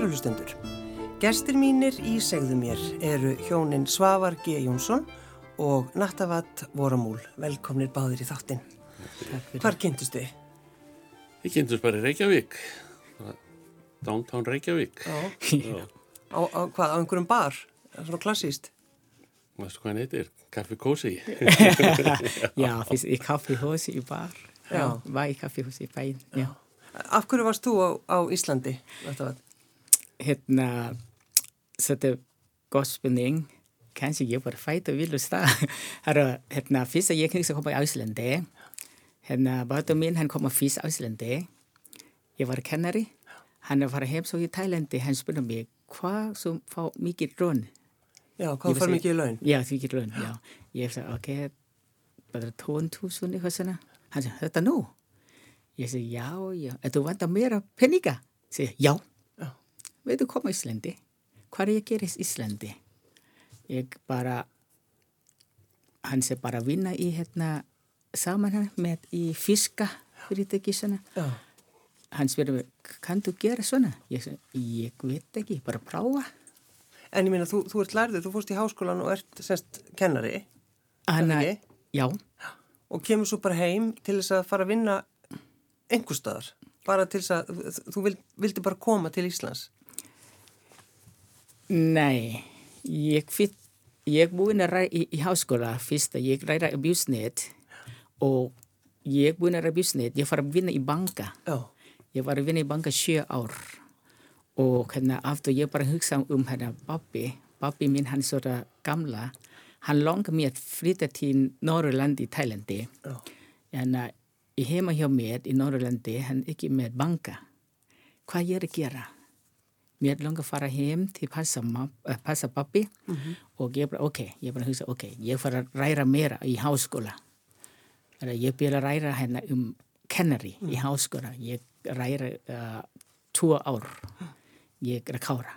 Kærulustendur, gestir mínir í segðu mér eru hjónin Svavar G. Jónsson og Nattavat Voramúl. Velkomnir báðir í þáttinn. Hvar kynntust þið? Við kynntumst bara í Reykjavík, downtown Reykjavík. Já. Á, á hvað, á einhverjum bar? Svona klassíst? Mástu hvað hann heitir? Kaffi Kósi. ja, fyrst í kaffihúsi í bar. Já. Var í kaffihúsi í bæinn, já. Af hverju varst þú á, á Íslandi? Nattavat? Hérna, þetta er góð spurning. Kanskje ég var fætt og vilja stað. Hérna, fyrst að ég kynst að koma á Íslandi. Hérna, bátum minn, hann kom á fyrst á Íslandi. Ég var kennari. Hann var heim svo í Tælandi. Hann spurði mig, hvað sem fá mikið rún? Já, hvað far mikið í laun? Já, mikið laun, já. Ég sagði, ok, bara tón túsun eitthvað svona. Hann sagði, þetta nú? Ég sagði, já, já. Er þú vant að meira peninga? Ég sagði, já. Veitu koma Íslandi? Hvað er ég að í Íslandi? Ég bara, hann sé bara vinna í hérna saman hann með í fiska fyrirtæki svona. Já. Hann spyrir mig, kann þú gera svona? Ég ég veit ekki, bara prófa. En ég minna, þú, þú ert lærður, þú fórst í háskólan og ert semst kennari, Hann, ekki? já, og kemur svo bara heim til þess að fara að vinna einhver staðar. Bara til þess að, þú vild, vildi bara koma til Íslands. Nei, ég, fyr, ég búin að ræða í, í háskóla fyrst að ég ræða í bjúsnett og ég búin að ræða í bjúsnett, ég fara að vinna í banka. Já. Ég var að vinna í banka sjö ár og hérna aftur ég bara hugsa um hérna pappi, pappi minn hann svona gamla, hann langar mér að flytta til Norrland í Tælandi. Já. Hérna í heima hjá mér í Norrlandi, hann ekki með banka. Hvað ég er að gera? Mér langar að fara heim til passa, uh, passa pappi og ég bara, ok, ég bara hugsa, ok, ég fara að ræra meira í háskóla. Ég byrja að ræra hérna um kennari í háskóla. Ég ræra uh, tvo ár. Ég er að kára.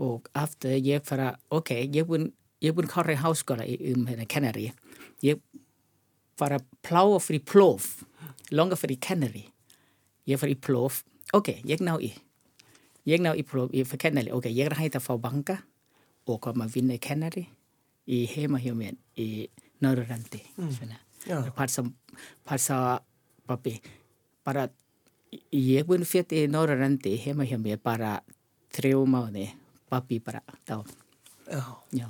Og aftur ég fara, ok, ég búin, að kára í háskóla um hérna kennari. Ég fara að pláa fyrir plóf. Langa fyrir kennari. Ég fara í plóf. Ok, ég ná í. Ég ná í plóf, ég fyrir kennari. Ok, ég er að hætta að fá banka og koma að vinna í kennari í heima hjá mér í Norrlandi. Mm. Já. Passa, passa pappi. Bara, ég búin fyrir í Norrlandi heima hjá mér bara þrjú mánu. Pappi bara þá. Já. Já.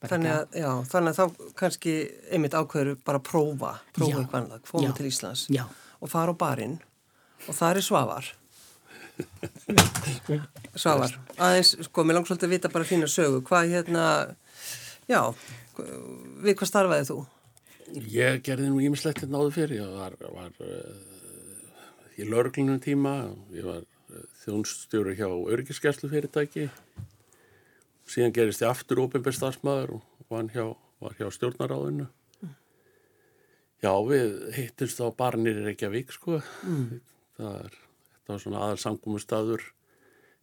bara Þannig að, já, þannig að þá kannski einmitt ákveður bara prófa, prófa eitthvað annað, Já. til Íslands Já. og fara á barinn og það er Svavar. Svavar, aðeins, sko, mér langt svolítið að vita bara þína sögu. Hvað hérna, já, við hvað starfaði þú? Ég gerði nú ímislegt hérna áður fyrir. Ég var, var uh, í lörglunum tíma, ég var uh, þjónstjóri hjá örgiskeslu fyrirtæki. Síðan gerist ég aftur ópenbær starfsmæður og var hjá, var hjá stjórnaráðinu. Já, við hittumst á barnir í Reykjavík, sko. Það er, þetta var svona aðal samkúmustadur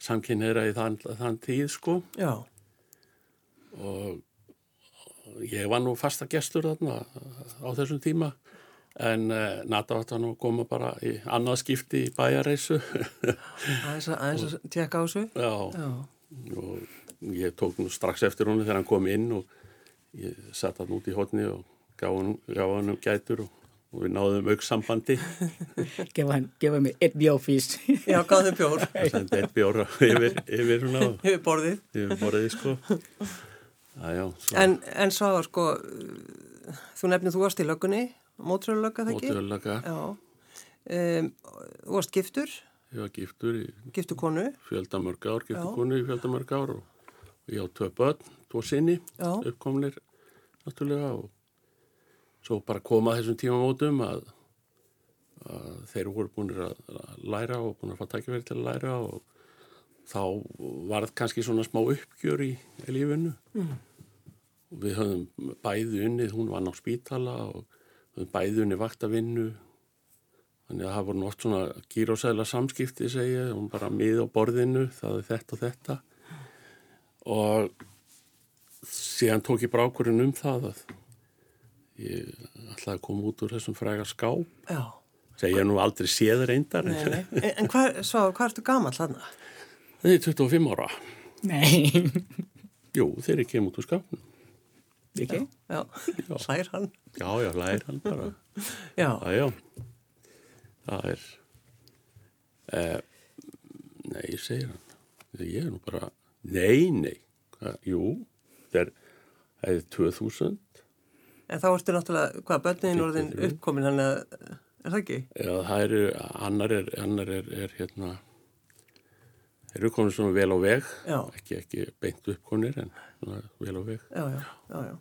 samkynneira í þann, þann tíð, sko. Já, og ég var nú fasta gestur þarna á þessum tíma en uh, var nú að koma bara í annað skipti í bæjarreisu aðeins að, tjekka á þessu. Já, Já, og ég tók nú strax eftir honum þegar hann kom inn og ég satt hann út í hotni og gaf hann um gætur og, og við náðum auksambandi Gefa, gefa mér einn bjófís. já gáðum bjór eitt bjóra yfir, yfir yfir borðið. yfir borðið sko Æjá, svo En, en Svavar, sko, þú nefnir þú varst í löggunni, mótröðulögga það ekki? ótrúlega Já. Um, þú varst giftur, var giftur í giftur konu. fjöldamörg ár, Já. getur konu í fjöldamörg ár og, og ég á tvö börn, tvo sinni, Já. uppkomnir náttúrulega og svo bara koma þessum tímamótum að, að þeir voru búin að læra og búin að fá tækifæri til að læra og þá var það kannski svona smá uppgjör í, lífinu mm. og við höfum bæði unnið, hún var á spítala og við höfum bæði unnið vaktavinnu Þannig að það voru oft svona gírósæðla samskipti, segi ég, hún bara mið á borðinu, það er þetta og þetta. Og síðan tók ég brákurinn um það að ég ætlaði að koma út úr þessum fræga skáp. Já. Segja ég nú aldrei séð reyndar. Nei, nei. En, hvað, Svavar, hvað ertu gamall þarna? Þið er 25 ára. Nei, Jú, þeir eru kemur út úr skapnum. ekki? Já, hlær hann. Já, já, læri hann bara. Já, Já, já. Það er, eh, nei, ég segir hann. Ég er nú bara, nei, nei. Hva, jú, það er, það er 2000. en þá ertu náttúrulega, hvað, börnin orðin 53. uppkomin, hann er, er það ekki? Já, það eru, annar er, annar er, er hérna, þeir eru komin svona vel á veg. Ekki, ekki beint uppkonir, en svona vel á veg. Já, já, já, já.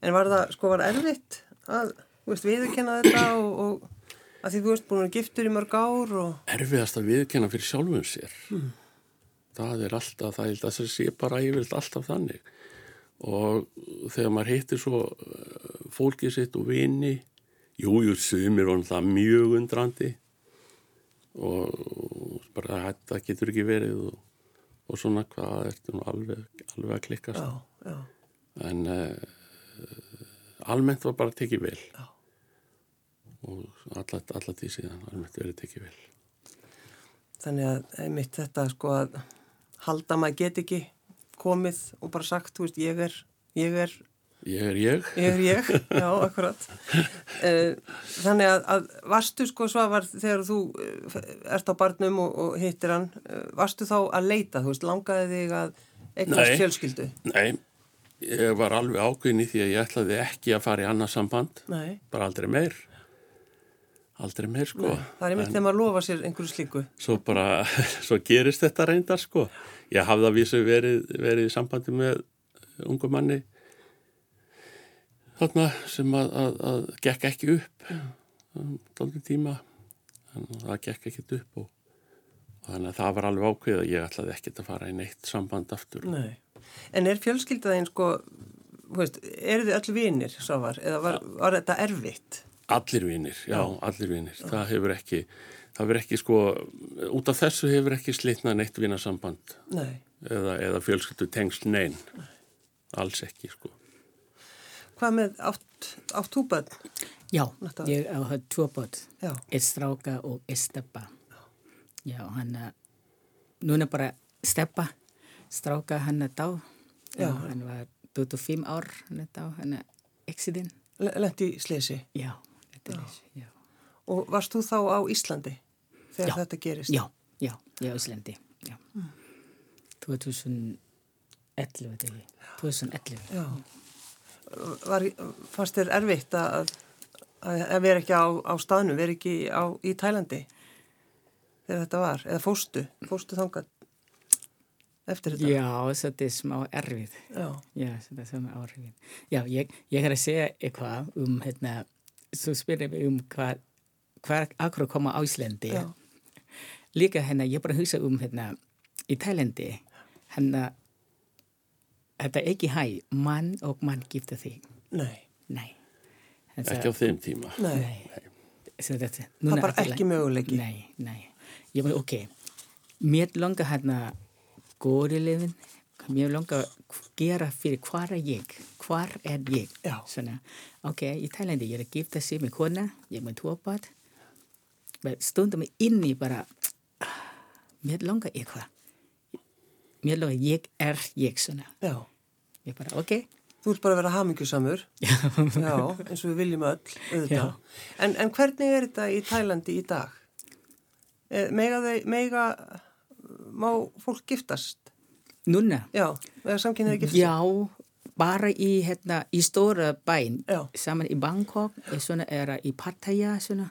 En var það, sko, var erfitt að, þú veist, viðurkenna þetta og, og að því þú veist búin að giftur í mörg ár og, erfiðast að viðkenna fyrir sjálfum sér það er alltaf það að það sé bara yfirlega alltaf þannig og þegar maður heitir svo eh, fólkið sitt og vini jújú, sumir var það mjög undrandi. Og bara þetta getur ekki verið og, og svona hvað ertu nú alveg, alveg að klikkast? Já, já, en uh, almennt var bara tekið vel. Já. og allat, allat í síðan almennt verið tekið vel. Þannig að einmitt þetta, sko, að halda maður get ekki komið og bara sagt, þú veist, ég er, ég er, ég er ég ég er ég, já, akkurat. Eh, Þannig að, að varstu, sko, Svavar, þegar þú eh, ert á barnum og, og hittir hann, eh, varstu þá að leita, þú veist, langaði þig að eignast fjölskyldu? Nei, ég var alveg ákveðin í því að ég ætlaði ekki að fara í annað samband, Nei. bara aldrei meir. Aldrei meir, sko. Það er einmitt þegar maður lofa sér einhverju slíku. Svo bara, svo gerist þetta reyndar, sko. Ég hafði að vísu verið, verið í sambandi með ungu manni þarna sem að, að, að gekk ekki upp um, dálítið tíma. Það gekk ekkit upp og, og þannig að það var alveg ákveðið að ég ætlaði ekkit að fara í neitt samband aftur. Nei. En er fjölskyldaðin, sko, veist, eru þið öll vinir, Svavar, eða var, var þetta erfitt? Allir vinir, já, allir vinir. Það hefur ekki, það hefur ekki sko, út af þessu hefur ekki slitnað neitt vinasamband Nei. eða, eða fjölskyldu tengsl neinn. Alls ekki, sko. Hvað með átt, átt þú bönn? Já, Þetta- ég två börn. Já. Ett stráka og ett steppa. Já, hann er, núna bara steppa, stráka hann er dá. Já, hann var 25 ár, hann er dá, hann er exidin. Lendi í slesi. Já, er þessi, já. Og varst þú þá á Íslandi þegar Já. þetta gerist? Já, já, ég er Íslandi, já. 2011, þetta er 2011. Já. Var, fannst þér erfitt að, að, vera ekki á, á staðnum, vera ekki á, í Tælandi þegar þetta var? Eða fóstu? Fóstu þangað eftir þetta? Já, þetta er smá erfið. Já. Já, þetta er smá erfið. Já, ég, ég er að segja eitthvað um, hérna, svo spyrir mig um hvað, hvað akkur koma á Íslandi. Já. Líka hérna, ég bara hugsa um hérna, í Tælandi, hérna, þetta er ekki hæ, mann og mann gifta þig. Nei. Nei. Hann Ekki á þeim tíma. Nei. Nei. Þetta, Það er bara ekki möguleiki. Nei, nei. Ég meina, ok, mér langar hérna góri lifin, mér langar að gera fyrir hvar er ég, hvar er ég. Já. Svona, ok, í Tælandi ég er að gifta sig með kona, ég er með tvo bad, men stundum inni bara, mér langar eitthvað. Mér langar, ég er ég svona. Já. Ég bara, ok, Þú ert bara að vera hamingjusamur. Já. eins og við viljum öll, auðvitað. En, en hvernig er þetta í Tælandi í dag? Eh, Mega mega, má fólk giftast? núna. Já, eða samkynniði giftast? Já, bara í, hérna, í stóra bæn, Já. saman í Bangkok, svona er í Pattaya, svona,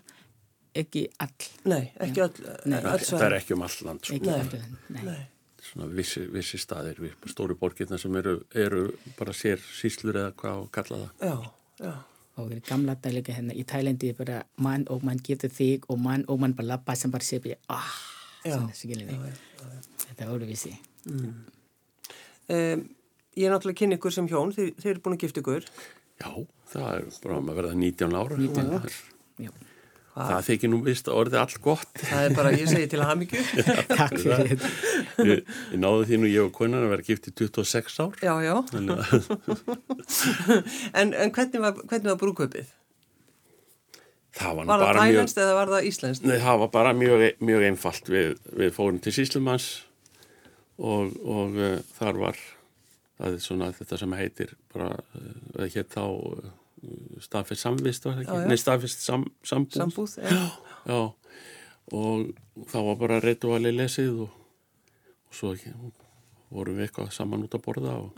ekki all, Nei, ekki öll, Nei. öll Það er ekki um all land, sko. ekki Nei. all, nei. Nei. Svona vissi, vissi staðir, við, stóri borgirna sem eru, eru bara sér síslur eða hvað og kalla það. Já, já, Og í gamla dag líka hérna, í Tælandi er bara mann og mann getur þig og mann og mann bara lappa sem bara sé bara, ah, svona, skilur við. Þetta er óluvísi. um, Ég er náttúrulega kynni ykkur sem hjón, þið, þið eru búin að gifta ykkur. Já, það er bara að verða 19 ára. 19 ár. Já. Það þykir nú vist að orðið allt gott. Það er bara, ég segi til að hamingju. Takk fyrir þetta. Ég, ég náði því nú ég og konan að vera gift í 26 ár. Já, já. En, en hvernig var, hvernig var brúköpið? það var nú Var það tælenskt eða var það íslenskt? Nei, það var bara mjög, mjög einfalt. Við, við fórum til síslumanns og, og uh, þar var er svona þetta sem heitir bara, uh, hétt þá uh, staðfist samvist var það Já, ekki? já. Nei, staðfist sam, sambúð. Sambúð, já. Já, og þá var bara rituali lesið og, og svo vorum við eitthvað saman út að borða og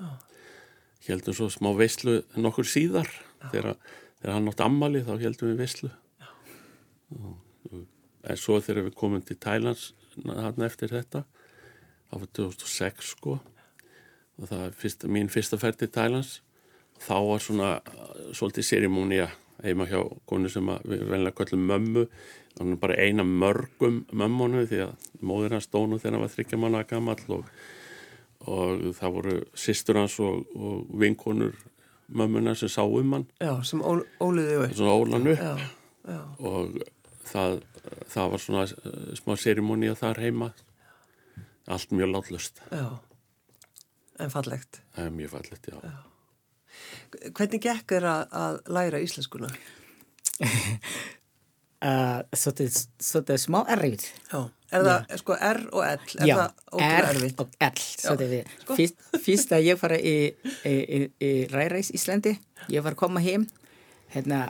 heldum svo smá veislu nokkur síðar þegar, þegar hann átt ammali þá heldum við og, en svo þegar við komum til Thailands hann eftir þetta var 2006 sko og það er fyrst, mín fyrsta ferð til Thailands þá var svona svolítið serimónia heima hjá konu sem að við venlega kallum mömmu. Hann er bara eina mörgum mömmunum því að móðir hans stónu þegar hann var þryggja manna gamall og, og það voru sýstur hans og, og vinkonur mömmuna sem sá um hann. Já, sem ól, óliði upp. svona ólan upp. Já, já, og það, það var svona uh, smá serimónia þar heima. Allt mjög látlust já. En fallegt. það er mjög fallegt, já, Hvernig gekk er að, að læra íslenskuna? Uh, svolítið, smá erfitt. Já. Er það, sko, R og L, er Já, R erfitt? og L. Svolítið við. sko. Fyrst, fyrst að ég fara í, í, í, í Ræræs Íslandi, ég var að koma heim, hérna,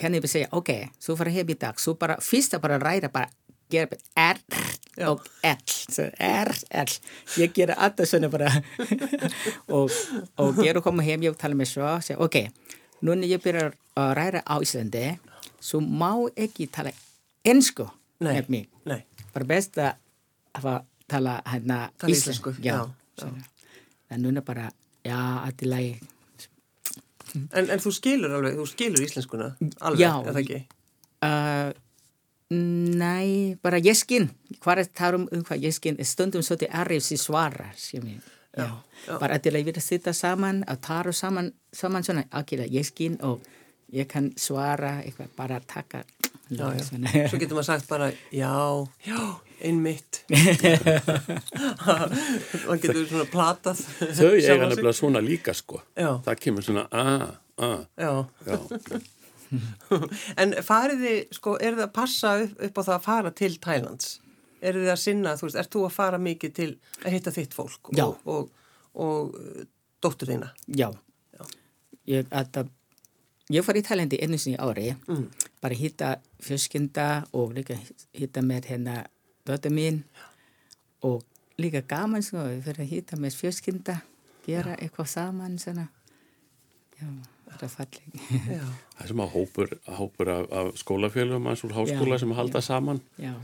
kann ég bara segja, ok, svo fara heim í dag, svo bara, fyrst að bara ræra, bara gera bara R Já. og L, svo R, L, ég gera alltaf svona bara, og, og ég er að koma heim, ég tala með svo, segja, ok, núna ég byrja að ræra á Íslandi, svo má ekki tala ensku Nei, með mig bara best að tala hérna íslensku, já, já. svona. en núna bara, já, allt í lagi En, en þú skilur alveg, þú skilur íslenskuna alveg, Já. er það ekki? uh, nei, bara ég skinn hvað er það um, hvað ég skinn stundum svo til errið sér svara sér mér Já, já. bara til að við að sitja saman að tala saman, saman svona að ég skinn og ég kann svara eitthvað, bara taka Já, já. Svo getur maður sagt bara, já, já, einmitt. Man getur svona platað. þau sig. nefnilega svona líka sko Já. það kemur svona a, a, Já, já en farið þið, sko, er þið að passa upp, upp á það að fara til Thailands? Er þið að sinna, þú veist, ert þú að fara mikið til að hitta þitt fólk Já. og, og, og uh, dóttur þína? Já. Ég, að, ég fór í Tælandi einu sinni ári, Mm. bara hitta fjölskynda og líka hitta með hérna döta mín og líka gaman sko, fyrir að hitta með fjölskynda, gera eitthvað saman svona. Já, þetta er falleg. Já, það er sem að hópur, hópur af, af skólafélagum hans úr háskóla Já, sem halda saman. Já,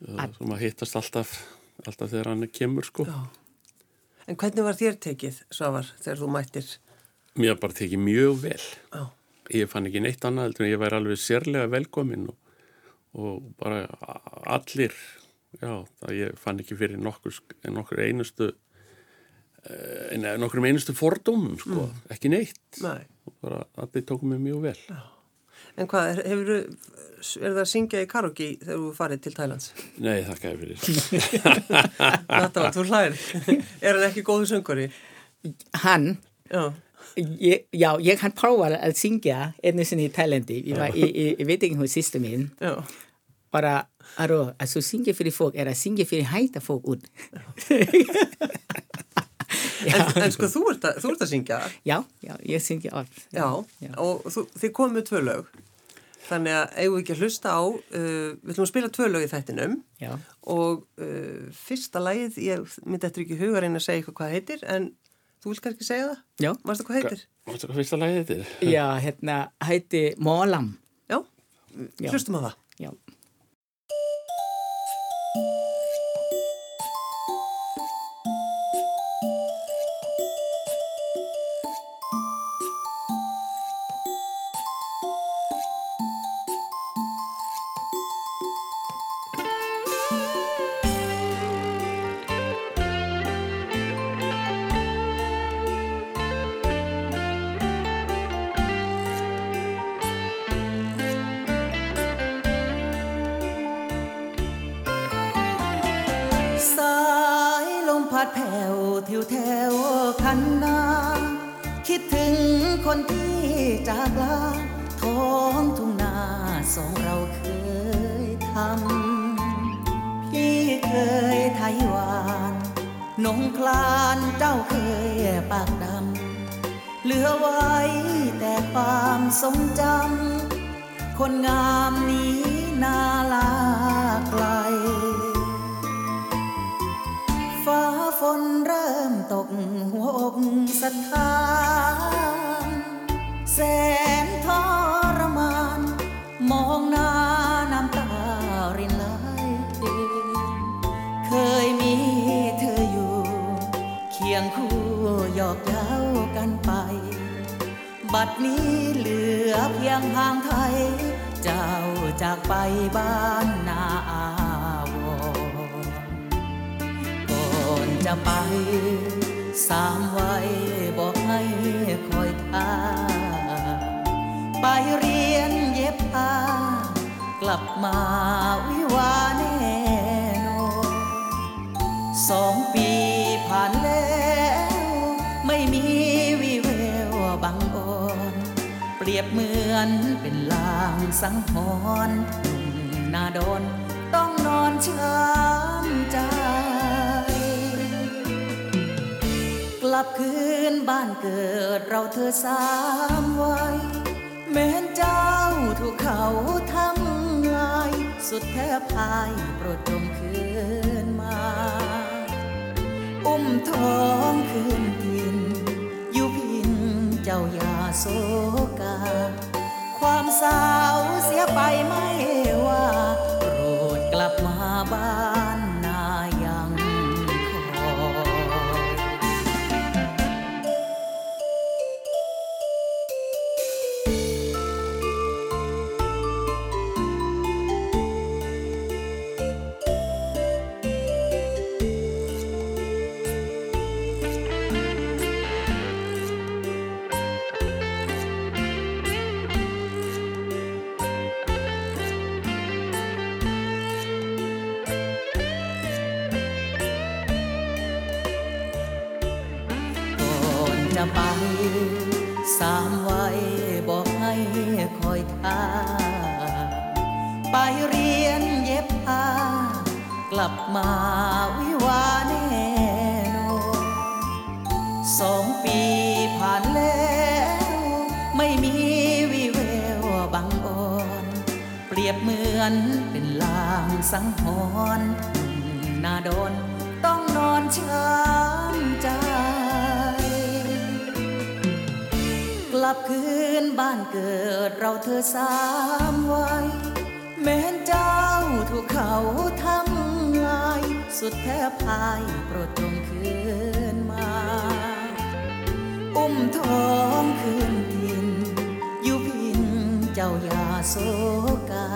sem að hittast alltaf alltaf þegar hann kemur sko. Já. En hvernig var þér tekið, Svavar, þegar þú mættir? mér bara tekið mjög vel. Já, ég fann ekki neitt annað heldur en ég væri alveg sérlega velkomin og, og bara allir já, það ég fann ekki fyrir nokkur, nokkur einustu eh, nei, nokkur einustu fordómum sko, ekki neitt. Nei. Og bara allir tókum mig mjög vel En hvað, er, hefur, er það að syngja í karaoke þegar þú farið til Thailands? nei, þakka ég fyrir Þetta var, þú hlær. Er hann ekki góðu söngari? hann, Já, ég, já, ég hann prófaði að syngja einu sinni í Tælandi, ég var í, sýstu mín, já. bara, að þú syngja fyrir fólk er að syngja fyrir hæta fólk út. En, en sko, þú ert, að, þú ert að syngja. Já, já, ég syngi orð. Já, og þú, þið komum með tvö lög. Þannig að eigum við ekki að hlusta á, uh, við ætlum að spila tvö lög í þættinum Já, og uh, fyrsta lagið, ég myndi eftir ekki huga reyna að segja eitthvað hvað heitir, en þú vilt kannski segja það? já, Varstu hvað heitir? Mástu hvað fyrsta lagið er? já, hérna, hætti Mólam. Já, Já. hlustum á það. Já. งคลานเจ้าเคยปากดำเหลือไว้แต่ความทรงจำคนงามนี้นาน บัดนี้เหลือเพียงห่างไทย เจ้าจากไปบ้านนาอาวรก่อนจะไป สามไว้บอกให้คอยท่า ไปเรียนเย็บผ้ากลับมาวิวาแน่นอนสองปีผ่านแล้ว รียบเหมือนเป็นลางสังหรณ์หนุ่มนาดนต้องนอนช้ำใจ กลับคืนบ้านเกิดเราเธอสามวัยแม้นเจ้าถูกเขาทำลาย สุดแทบพายโปรดจงคืนมา อุ้มท้องคืน โศกา ความสาวเสียไปไม่ว่า โปรดกลับมาบ้าน ลับมาวิวาแน่นอนสองปีผ่านแล้ว ไม่มีวิแววบังอ่อน เปรียบเหมือนเป็นลางสังหรณ์หนุ่มนาดนต้องนอนช้ำใจ กลับคืนบ้านเกิดเราเธอสามไวัยแม้นเจ้าถูกเขาทำ สุดแทบพายโปรดจงคืนมา อุ้มท้องคืนดินอยู่พินเจ้าอย่าโศกา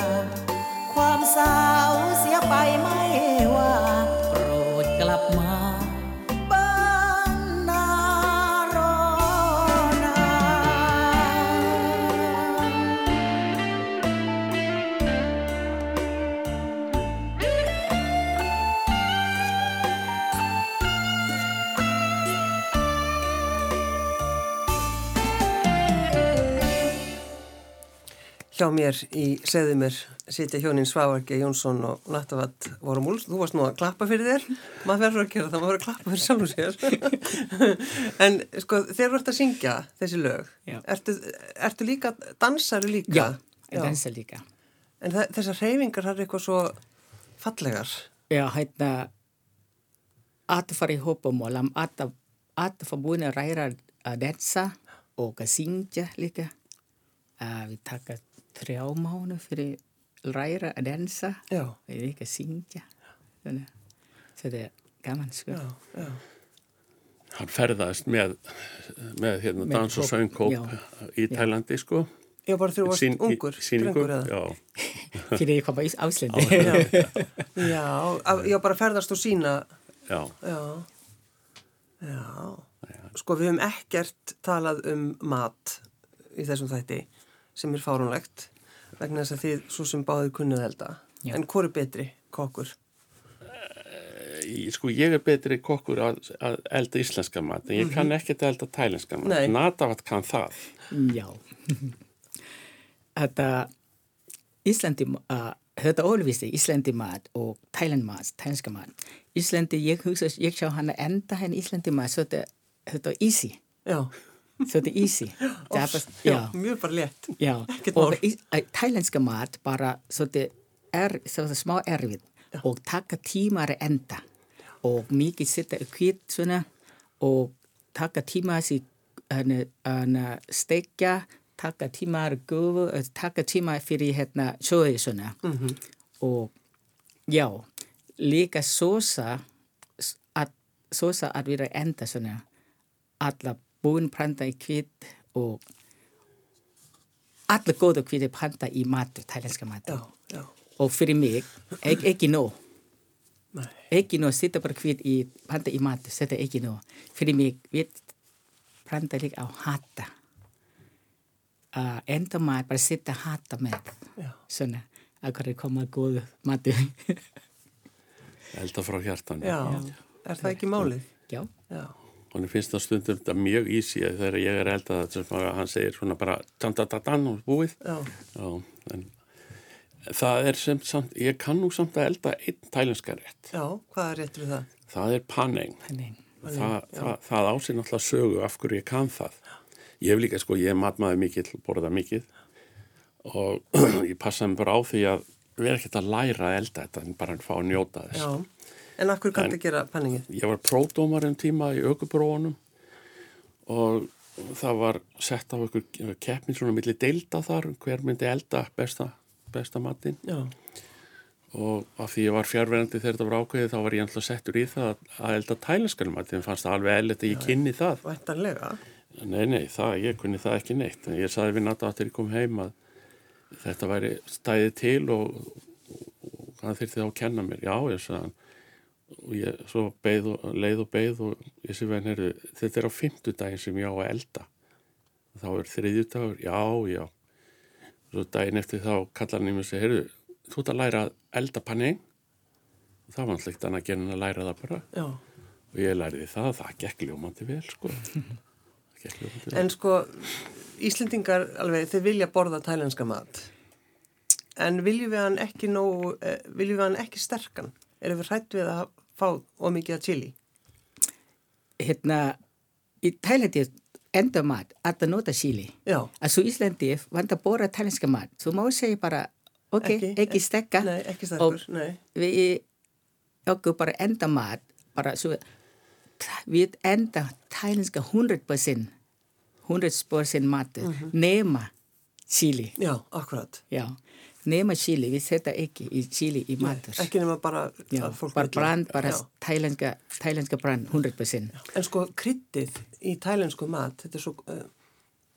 ความสาวเสียไปไม่ว่า Hjá mér í segðu mér sitja hjónin Svavarge Jónsson og Nattavat Vorumúls. Þú varst nú að klappa fyrir þér. Maður verður að gera það, maður verður að klappa fyrir sjálfum sér. en sko, þegar þú ert að syngja þessi lög, ertu, ertu líka dansari líka? Já, ég dansa líka. En það, þessar hreyfingar það er eitthvað svo fallegar. Já, hérna, að fara í hópamólam, að, að fara búin að ræra að dansa og að syngja líka. Að við taka þrjá mánu fyrir að ræra að dansa og líka að syngja. Þannig, að þetta er gaman, sko. já, já. Hann ferðaðist með, með hérna, Með dans og söngkóp já. í Tælandi, sko. Já, bara þegar þú varst Sýn- ungur, drengur eða? Fyrir ég kom á Áslandi. Já, já, já, bara ferðast og sína, já, já, já. Sko, við höfum ekkert talað um mat í þessum þætti sem er fárunlegt vegna þess að þið svo sem báðið kunnuð elda. Já. En hvor er betri kokkur? Í- sko ég er betri kokkur að, að elda íslenska mat, en ég kann ekkert að elda tælenska mat. Mhm. Nei. Natavat kann það. Já. Þetta Íslandi uh, þetta ólvísi, Íslandi mat og Thailand mat, thailandska mat. Íslandi, ég hugsa, ég sjá hana enda henn Íslandi mat, svo þetta, þetta er easy, Já, svo þetta er easy. Já, já. mjög bara létt. Já, og thailandska mat bara svolítið er svolítið smá erfið og taka tíma að enda og mikið setja kvitt og taka tíma að stekja, taka tíma að gufu, taka tíma fyrir hérna sjóði svona -hmm. og já, líka sósa að sósa að vera enda svona alla búin pranta í kvitt og alla góða kvitt pranta í matur, thailandska matur. Já, já, og fyrir mig, ek, ekki nóg. Nei, ekki nóg, setja bara kvitt í pranta í matur, setja ekki nóg. Fyrir mig, við pranta líka á hata. Uh, enda mat, bara setja hata með. Já, svona, að hverju koma góðu matur. Elda frá hjartan já, er það ekki málið? já, Já, hann finnst það stundum þetta mjög easy að þegar ég er elda þetta hann segir svona bara tan-ta-ta-tan og búið já, Já, en það er sem samt, ég kann nú samt að elda einn tælenska rétt. já, hvað er rétt við það? Það er paneng. þannig Það, það, það ásinn náttúrulega sögu af hverju ég kann það. Ég hef líka sko, ég matmaður mikill, borða mikill og ég passaði mig bara á því að vera ekkert að læra að elda þetta en bara að fá að njóta þess. Já, en af hverju kanntu að gera panningið? Ég var pródómar um tíma í aukubróunum og það var sett á einhver keppni svona milli deilda þar, hver myndi elda besta, besta matinn Já, og af því ég var fjárverandi þegar þetta var ákveðið þá var ég alltaf settur í það að, elda þeim fannst það alveg eðlert að ég kynni það. væntanlega. Nei, nei, það, ég kunni það ekki neitt. En ég saði við að þegar ég kom heim að þetta væri stæðið til og, hann þyrfti þá að kenna mér. Já, ég sagði hann. Og ég svo beið og leið og beið og ég sé verðin, heyrðu, þetta er á fimmtudaginn sem ég á að elda. Þá er þriðjudagur, já, já. Svo daginn eftir þá kallar hann í mig og segir, heyrðu, þú ert að læra að elda panning. Og það var alltaf ekkert annað en að læra það bara. Já, Og ég læriði það, það gekk ljómandi vel, sko. Gekk ljómandi vel. en sko, Íslendingar alveg, þeir vilja borða tælenska mat. En viljum við hann ekki nógu, eh, viljum við hann ekki sterkan? Erum við hrætt við að fá ómikið að chili? hérna í Tælandi enda mat að það nota síli Já, að svo Íslandi vant að bóra thailandska mat. Þú má segja bara, ok, Ekki- ekki, stekka. nei, ekki sterkur, og nei. við okkur bara enda mat bara svo við enda thailandska 100% 100% mat nema síli Já, akkurat. já, nema síli, við setja ekki í síli í matur Ekki nema bara já, að fólk bara brand, bara Já. thailandska thailandska brand 100% En sko, kryddið í tælensku mat, þetta er svo, uh,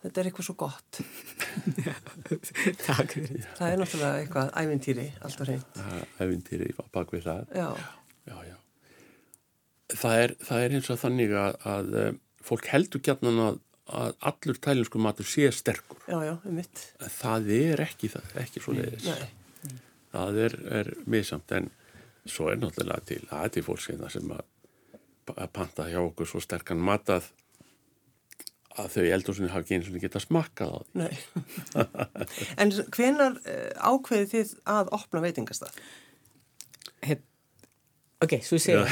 þetta er eitthvað svo gott. takk fyrir Það er náttúrulega eitthvað ævintýri, alltaf hreint. æfintýri á bakvið það. Já, Já, já. Það er, það er eins og þannig að, að eh, fólk heldur gætnan að, að allur tælinsku matur sé sterkur. já, já, um Það er ekki það, ekki svo leiðis. Nei, Það er, er misamt en svo er náttúrulega til, það er til fólkskeina sem að, að panta hjá okkur svo sterkan mat að, þau eldursinni hafa ekki eins og geta smakkað á því. nei. en hvenar uh, ákveðið þið að opna veitingastað? Hett- Ok, svo segja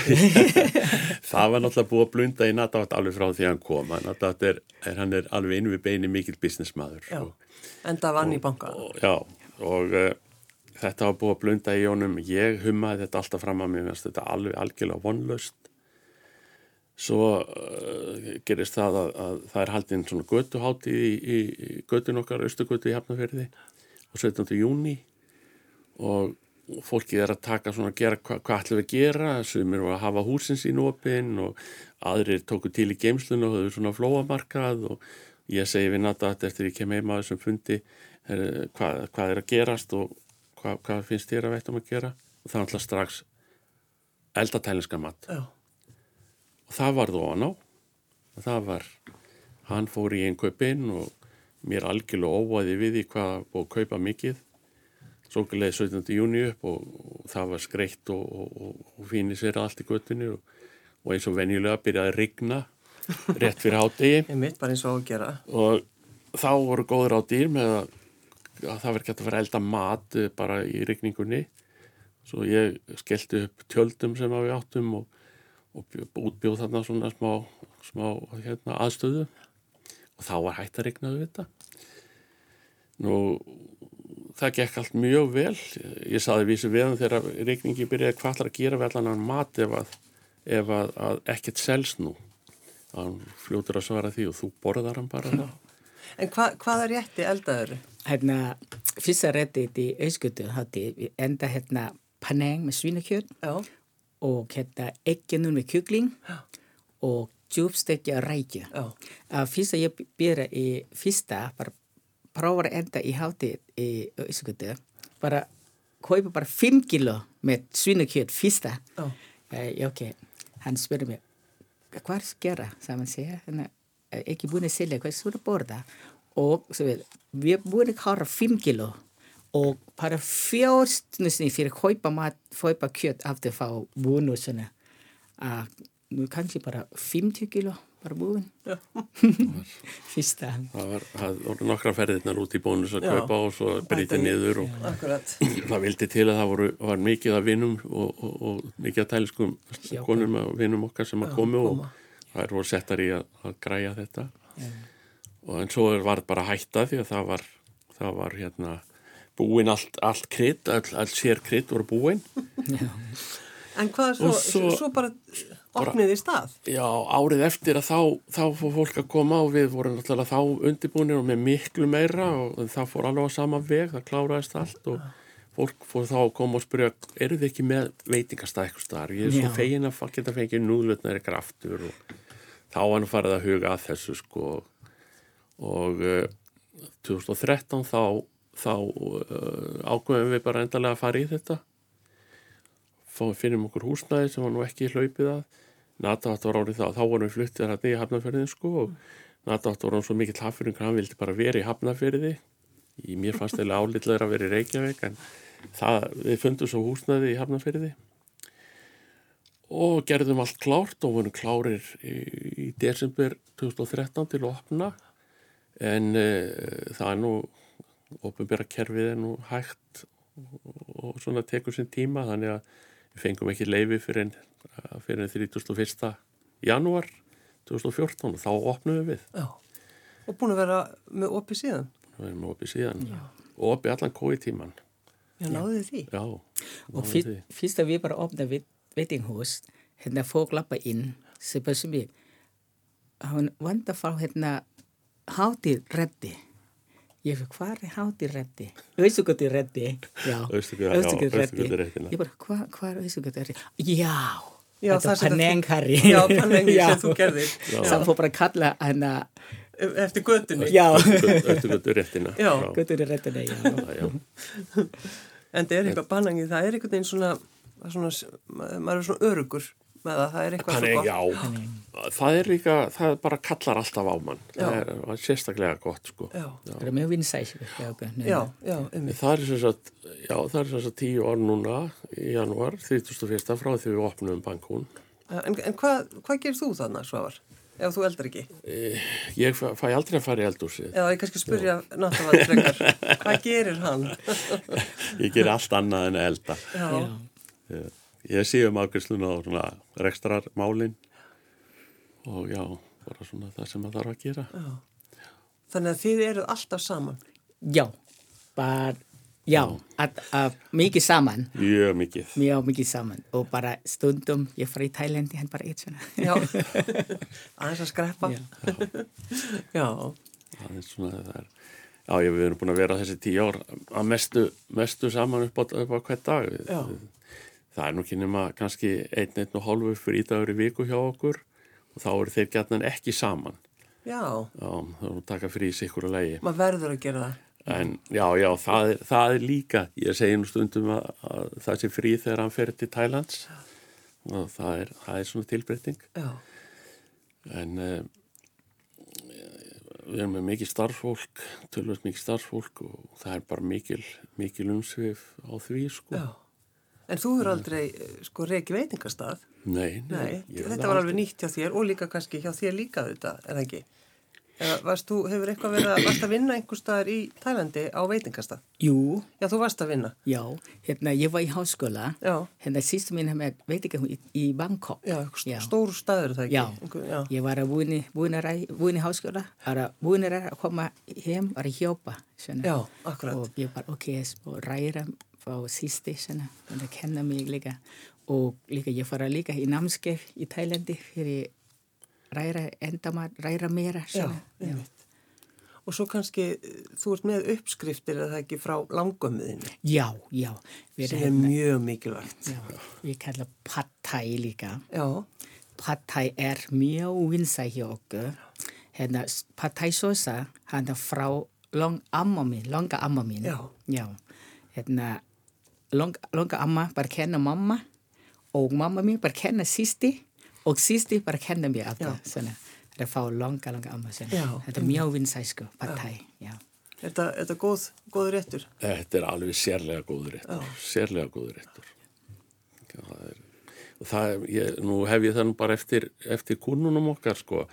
Það var náttúrulega búið að blunda í Natátt alveg frá því að hann kom. Natátt er, er, hann er alveg inn við beini mikill businessmaður. Já, og- enda vann í banka. og, já, og uh, þetta var búið að blunda í honum ég hummaði þetta alltaf fram að mér þetta alveg algjörlega vonlaust svo uh, gerist það að, að það er haldinn svona götuhátti í, í, í götun okkar, Östugötu í Hafnafjörði og 17. júni og fólkið er að taka svona að gera hva, hvað ætlum við að gera sumir var að hafa húsin sín opinn og aðrir tóku til í geimslun og höfðu svona flóamarkað og ég segi við Nata að eftir ég kem heima að þessum fundi er, hvað, hvað er að gerast og hvað, hvað finnst þér að veitum að gera? Og það er alltaf strax eldatælinska mat. Já, og það var þú ofan á. Og það var, hann fór í einnkaupin og mér algjörlega óvaði við því hvað og kaupa mikið svo leði 17. júni upp og, og það var skreitt og, og, og fínir sér allt í göttinu og, og eins og venjulega byrjaði að rigna rétt fyrir hátegi um mitt, bara eins og á að gera. og þá voru góður á dýr með að að það ekki hægt að að elda mat eh, bara í rigningunni svo ég skellti upp tjöldum sem við áttum og, og bjó- útbjóð þarna svona smá, smá hérna, aðstöðu og þá var hægt að rigna við þetta nú það gekk allt mjög vel. Ég saði vísi við hann þegar rigningi byrjaði hvað ætlar að gera við allan hann mat ef að, ef að, að ekkert selst nú? Hann fljótur að svara því og þú borðar hann bara. Það En hva, hvaða rétti eldaður? Hérna, fyrsta réttið í auðskutu hátti enda hérna paneng með svínakjöt Já, og hérna eggjunum með kjúkling og djúbstekja rækju. já, Að fyrsta ég byrja í fyrsta, bara prófa að enda í hátti í auðskutu, bara kaupa bara 5 kilo með svínakjöt fyrsta. já. Eh, ok, hann spurði mig, hvað er að gera? Saman segja, hérna, eh, ekki búin að selja, hvað er svona að borða? Og við, við búin að klára 5 kilo og bara fjórstnusni fyrir að kaupa mat, kaupa kjött aftur að fá búin og svona. Uh, nú kannski bara 50 kilo bara búin. Fyrsta. það var, það voru nokkra ferðirnar út í bónus að Já. kaupa og svo breytið niður og Akkurat. það vildi til að það voru, var mikið af vinnum og, og, og mikið af tæliskum Já. konum og vinnum okkar sem að Já, komu og það voru settar í að, að græja þetta og en svo er- var bara hætta því að það var, það var hérna búin allt, allt krydd, all, all sér krydd voru búin En hvað svo, svo, svo- bara opnið í stað? Já, árið eftir að þá, þá fór fólk að koma og við vorum náttúrulega þá undirbúinir og með miklu meira og það fór alveg á sama veg, það kláraðist allt og fólk fór þá að koma og spyrja, eru þið ekki með veitingastað eitthvað staðar? Ég er svo fegin að fá- geta fengið núðlutnar eitthvað aftur og þá var hann farið að huga að þessu sko og uh, 2013 þá, þá uh, ákveðum við bara endalega að fara í þetta fá- finnum okkur húsnæði sem var nú ekki hlaupið að. Natavat var árið það, þá vorum við fluttið hérna í Hafnarferðin sko og Natavat var hann svo mikill hafnfyrringur, hann vildi bara vera í Hafnarferði í mér fannst eða álitlegur að vera í Reykjavík en það, við fundum svo húsnæði í Hafnarferði og gerðum allt klárt og vorum klárir í, í desember 2013 til að opna. En uh, það er nú ofinbæra kerfið er nú hægt og, og svona tekur sinn tíma þannig að við fengum ekki leifi fyrir fyrir en 31. janúar 2014 og þá opnum við við Já. Og búin að vera með opið síðan? við erum opið síðan og opið allan kói tíman Já, náðu þið því? já, Og náðum fyr, því. fyrst að við bara opna veit, veitinghús, hérna fólk lappa inn, sem bara sem við, hann vant að fá hérna hátir reddi. Ég fyrir, hvað er hátir reddi? Auðsugutir reddi. Já, Austurgötu- já, Austurgötu Austurgöturéttina. Ég bara, hvað hva er auðsugutir reddi? Já, Já, þetta sem er panengharri. Já, panengi sem þú gerðir. Samt fór bara að kalla hana, Eftir göttunni? já, Austurgötu réttina Já. göttur í reddina, já. já, já. En það er eitthvað banangi, það er einhvern veginn svona, svona, maður er svona örugur með það, það er eitthvað Þannig, svo gott. já, það er líka, það bara kallar alltaf á mann. Já. Það er, er sérstaklega gott, sko. Já, Það er mjög vinsæs. Já, ok, já, já, um Það er sem sagt, já, það er sem sagt tíu ár núna í janúar, 31. frá því við opnum bankún. En, en hvað, hvað gerir þú þannig, Svavar? Ef þú eldar ekki? Ég fæ aldrei að fara í eldúsið. Eða ég kannski spyrja náttúrulega frekar, hvað gerir hann? Ég ger allt annað en að elda. Já, Já. Ég, sé um afgjörsluna á svona rekstrarmálin og já, bara svona það sem það þarf að gera. þannig að þið eruð alltaf saman. Já, bara, já, að, að, mikið saman, Mjög mikið. mjög mikið saman og bara stundum ég fara í Tælandi, hann bara eitt svona. Já, aðeins að skreppa. Já. Já, er svona það er. Já, ég, við erum búin að vera þessi tíu ár að mestu, mestu saman upp á, upp á hvert dag. Við- Já. Það er nú ekki nema kannski einn, einn og hálfu fyrir ídagur í viku hjá okkur og þá eru þeir gætnan ekki saman. já, Já, þá erum við að taka frí í sikkur að lægi. maður verður að gera það. En já, já, það er, það er líka, ég segi nú stundum að, að það sé frí þegar hann fer til Thailands og það er, það er svona tilbreyting. Já, En uh, við erum með mikið starffólk, tölvöld mikið starffólk og það er bara mikil, mikil umsvið á því, sko. já. En þú eru aldrei, eh, sko, reiki veitingastað. Nei, nei. Nei, þetta hef var alveg nýtt hjá þér og líka kannski hjá þér líka þetta, er það ekki? Eða varst þú, hefur eitthvað verið að, varst að vinna einhver staðar í Tælandi á veitingastað? Jú, Já, þú varst að vinna. já, hérna ég var í háskóla, Já, hérna sístu mín hefði veitingahús í, í Bangkok. já, stór staður er það ekki? Já, Einhver, já. ég var að búin í, búin að ræ- búin í háskóla, var að búin að koma heim, var að hjópa, svona. Já, akkurat. Og ég var, ok, og ræra á sísti, svona, og það kenna mig líka. Og líka, ég fara líka í námskeið í Tælandi fyrir ræra, endamar, ræra meira, Já, einmitt. Og svo kannski, þú ert með uppskriftir eða ekki frá langömmuðinni, Já, já. Sem er hérna- mjög mikilvægt. Já, við kalla thai líka. Já, thai er mjög vinsæ hjá okkur. Hérna, pad thai sósa, hann er frá long amma mín, longa amma mín. Já. Já. Hérna, long, longa amma bara kenna mamma og mamma mín bara kenna sísti og sísti bara kenna mér aftur. Svona, það er fá longa, longa amma. Svona. Já, Þetta er mjög vinsæ pad thai. Já. er þetta, þetta góð, góð réttur? Þetta er alveg sérlega góður réttur, sérlega góður réttur. Já, Það er, og það, er- ég, nú hef ég það nú bara eftir, eftir kúnunum okkar, sko.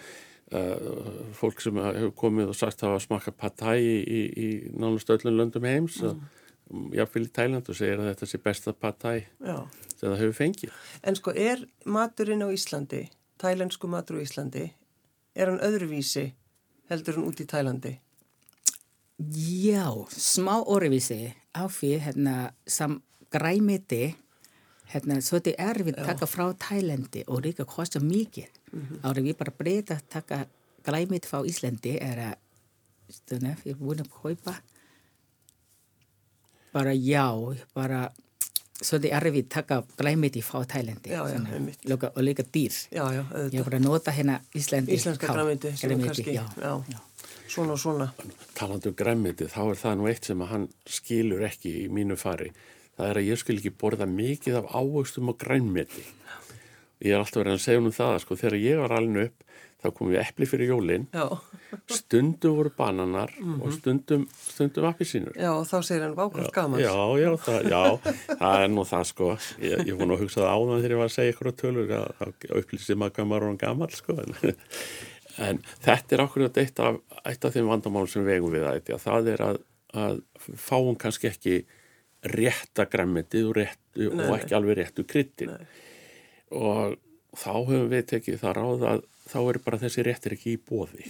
Uh, fólk sem hefur komið og sagt að hafa smakka patæi í, í, í nánast öllum löndum heims, mm. Jáfnvel í Tæland og segir að þetta sé besta patæi Já. sem það hefur fengið. En sko, er maturinn á Íslandi, tælensku matur á Íslandi, er hann öðruvísi heldur hann út í Tælandi? Já, smá orðvísi á því hérna sam græmiti hérna svolítið erfitt taka frá Tælandi og líka kosta mikið. Mm -hmm. Árið við bara breyta taka græmiti frá Íslandi er að stunna, ég er búin að kaupa bara já, bara svolítið erfitt taka græmiti frá líka, og líka dýr. Já, já, Ég auðvitað. er bara að nota hérna Íslandi. Íslenska græmiti, er svona og svona. Talandi um græmiti, þá er það nú eitt sem að hann skilur ekki í mínu fari. Það er að ég skil ekki borða mikið af ávöxtum og grænmeti. Ég er alltaf verið að segja um það, sko, þegar ég var alveg upp, þá komum við epli fyrir jólinn, Já, stundum voru bananar og stundum, stundum appisínur. já, og þá segir hann vákvæmt gaman. Já, já, það, já, það er nú það sko. Ég, ég var nú að hugsa það áðan þegar ég var að segja ykkur á tölur að, að upplýsið maður hvað maður er gammal sko. En, en þetta er okkur eitt af, eitt af þeim vandamálum sem vegum við að þetta. Það er að, að fáum kannski ekki rétta græmmetið og, réttu, Nei, og ekki alveg réttu kryttin. Og þá höfum við tekið það ráð að þá eru bara þessi réttir ekki í bóði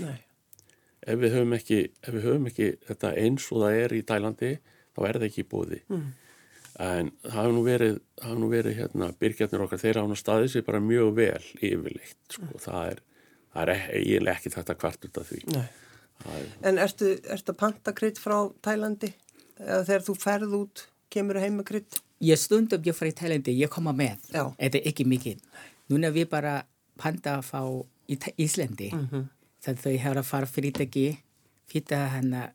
ef við ekki, ef við höfum ekki þetta eins og það er í Tælandi þá er það ekki í bóði mm. en það hefur nú verið, hefur nú verið hérna, byrgjarnir okkar, þeirra án að staði sig bara mjög vel yfirleitt sko. það er, það er e- eiginlega ekki þetta kvart út af því er, En ertu, ertu að panta krydd frá Tælandi? Eða þegar þú ferð út, kemur heim með krydd? Ég stundum ég fara í Tælandi, ég koma með. Já. Þetta er ekki mikið. Núna við bara panta frá í Þa- Íslandi. Mm. -hmm. Það þau hefur að fara fyrirtæki, fyrta hana,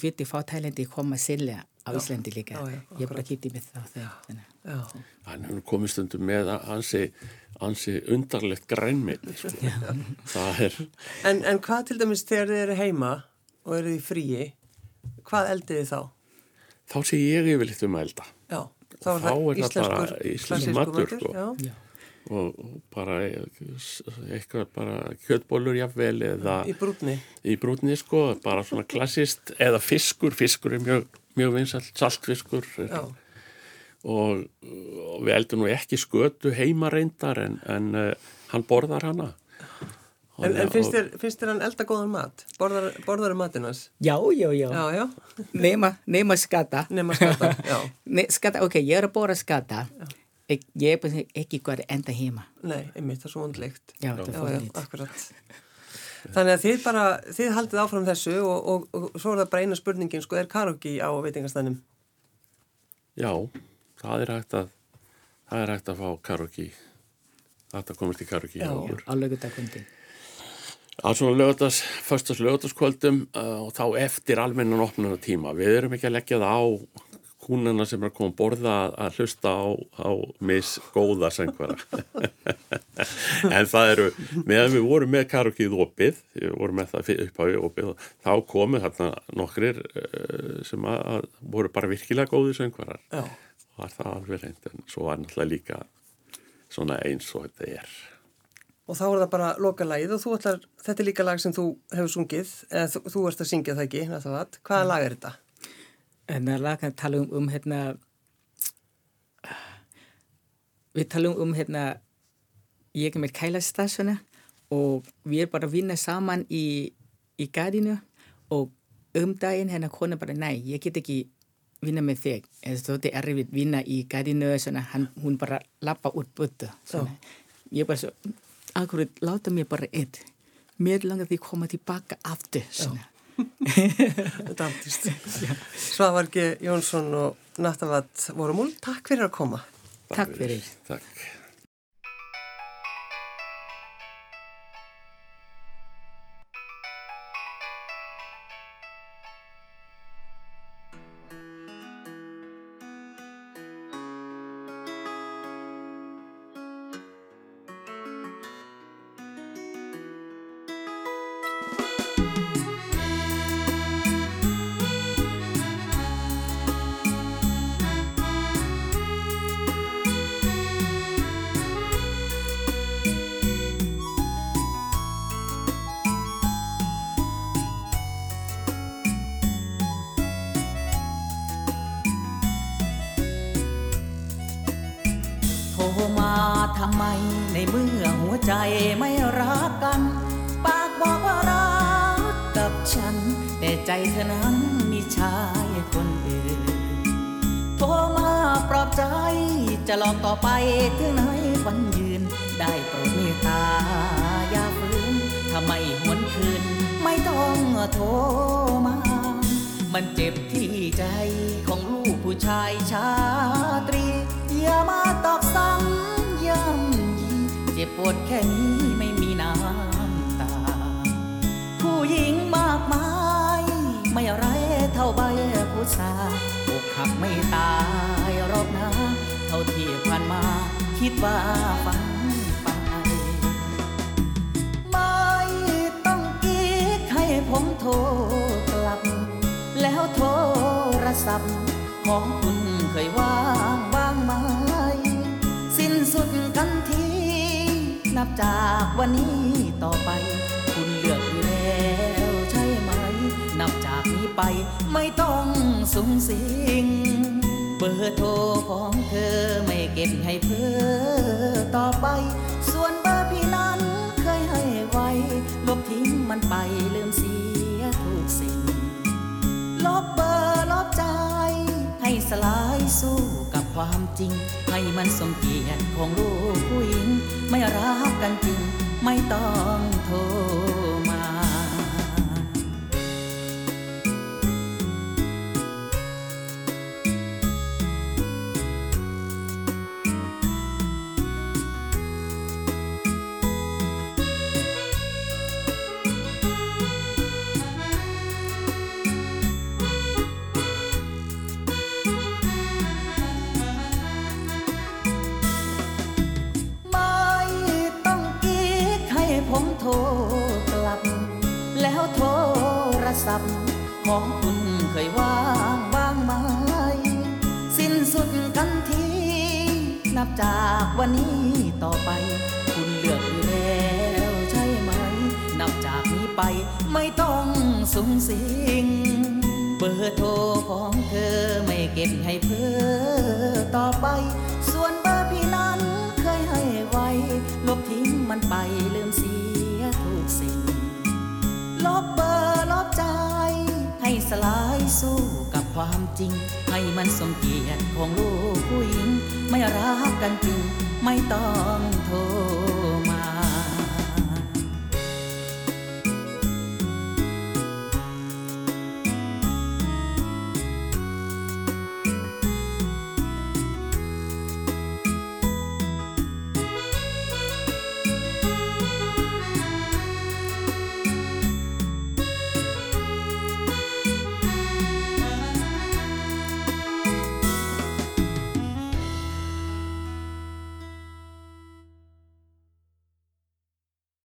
hviti frá Tælandi koma selja á Íslandi líka. Já, já, ég bara kýtti með það. það. Já. hann komið stundum með að ansi, ansi undarlegt grænmeti sko. það er En, en hvað til dæmis þegar þið eru heima og eru í fríi, hvað eldið þið þá? þá sé ég yfirleitt um að elda Já, þá er það er íslenskur, bara íslenskur matur, sko. Já, og bara eitthvað bara kjötbólur jafnvel eða í brúnni. í brúnni sko, bara svona klassist eða fiskur, fiskur er mjög, mjög vinsalt, saltfiskur. Já, og, og við eldum nú ekki skötu heima reyndar en, en uh, hann borðar hana en, en Og- finnst, þér, finnst þér hann elda góðan mat? Borðar, borðar matinans? Já, já, já. Já, já, Nema, nema skata. nema skata, já. Ne, skata, ok, ég er að bóra skata. Ek, ég er bara ekki hvað enda heima. Nei, einmitt, það er svo vondleikt. Já, það er fórnýtt. akkurat. Þannig að þið bara, þið haldið áfram þessu og, og, og svo er það bara eina spurningin, sko, er karaoke á veitingastænum? Já, það er hægt að það er hægt að fá karaoke þetta í karaoke hjá Já. okkur Alveg á svona lögatas, föstas lögataskvöldum uh, og þá eftir almennan opnuna tíma, við erum ekki að leggja það á kúnana sem er að koma að borða að- að hlusta á, á misgóða söngvara. En það eru meðan við vorum með karaokeið opið við vorum með það upp á opið og þá komu þarna nokkrir uh, sem að, að voru bara virkilega góði söngvarar. Já, var það alveg reynd en svo var náttúrulega líka svona eins og þetta er og þá er það bara lokalagið og þú ætlar, þetta er líka lag sem þú hefur sungið, eða þú, þú ert að syngja það ekki, náttúrulega, hvaða lag er þetta? Það lag að tala um, um hérna við talum um hérna ég er með kælastasjona og við erum bara að vinna saman í, í gardinu og um daginn hérna kona bara nei, ég get ekki vinna með þig. Þetta er erfið vinna í gardinu hún bara lappa út búttu ég bara svo akkurat láta mér bara eitt mér langar því að koma tilbaka aftur Þetta andist. Svavargi Jónsson og Nattavat Vorumúl, takk fyrir að koma. Takk fyrir. Takk. ฉัน แต่ใจเธอนั้นมีชายคนอื่น โทรมาปลอบใจ จะหลอกต่อไปถึงไหนวันยืน ได้โปรดเมตตาอย่าฝืนถ้าไม่หวนคืน ไม่ต้องโทรมา มันเจ็บที่ใจของลูกผู้ชายชาตรี อย่ามาตอกซ้ำย้ำยีเจ็บปวดแค่นี้ ผู้หญิงมากมาย ไม่ไรเท่าใบผู้สาอกหักไม่ตายรอบนะเท่าที่ผ่านมาคิดว่าฝันไปไม่ต้องกีกให้ผมโทรกลับ แล้วโทรศัพท์ ของคุณเคยว่างบ้างไหม สิ้นสุดกันที นับจากวันนี้ต่อไป ไปไม่ต้องสุงสิง เบอร์โทรของเธอไม่เก็บให้เพื่อต่อไป ส่วนเบอร์พี่นั้นเคยให้ไว้ลบทิ้งมันไปลืมเสียทุกสิ่ง ลบเบอร์ลบใจ ให้สลายสู้กับความจริง ให้มันสมเกียรติของลูกผู้หญิง ไม่รักกันจริง ไม่ต้องโทร โทรกลับ แล้วโทรศัพท์ ของคุณเคยว่างบ้างไหม สิ้นสุดกันทีนับจากวันนี้ต่อไป คุณเลือกอยู่แล้วใช่ไหม นับจากนี้ไปไม่ต้องสุงสิง เบอร์โทรของเธอไม่เก็บให้เพื่อต่อไป ส่วนเบอร์พี่นั้นเคยให้ไว้ ลบทิ้งมันไปลืมเสีย บเบอร์ลบใจ ให้สลายสู้กับความจริง ให้มันสมเกียรติของลูกผู้หญิง ไม่รักกันจริง ไม่ต้องโทษ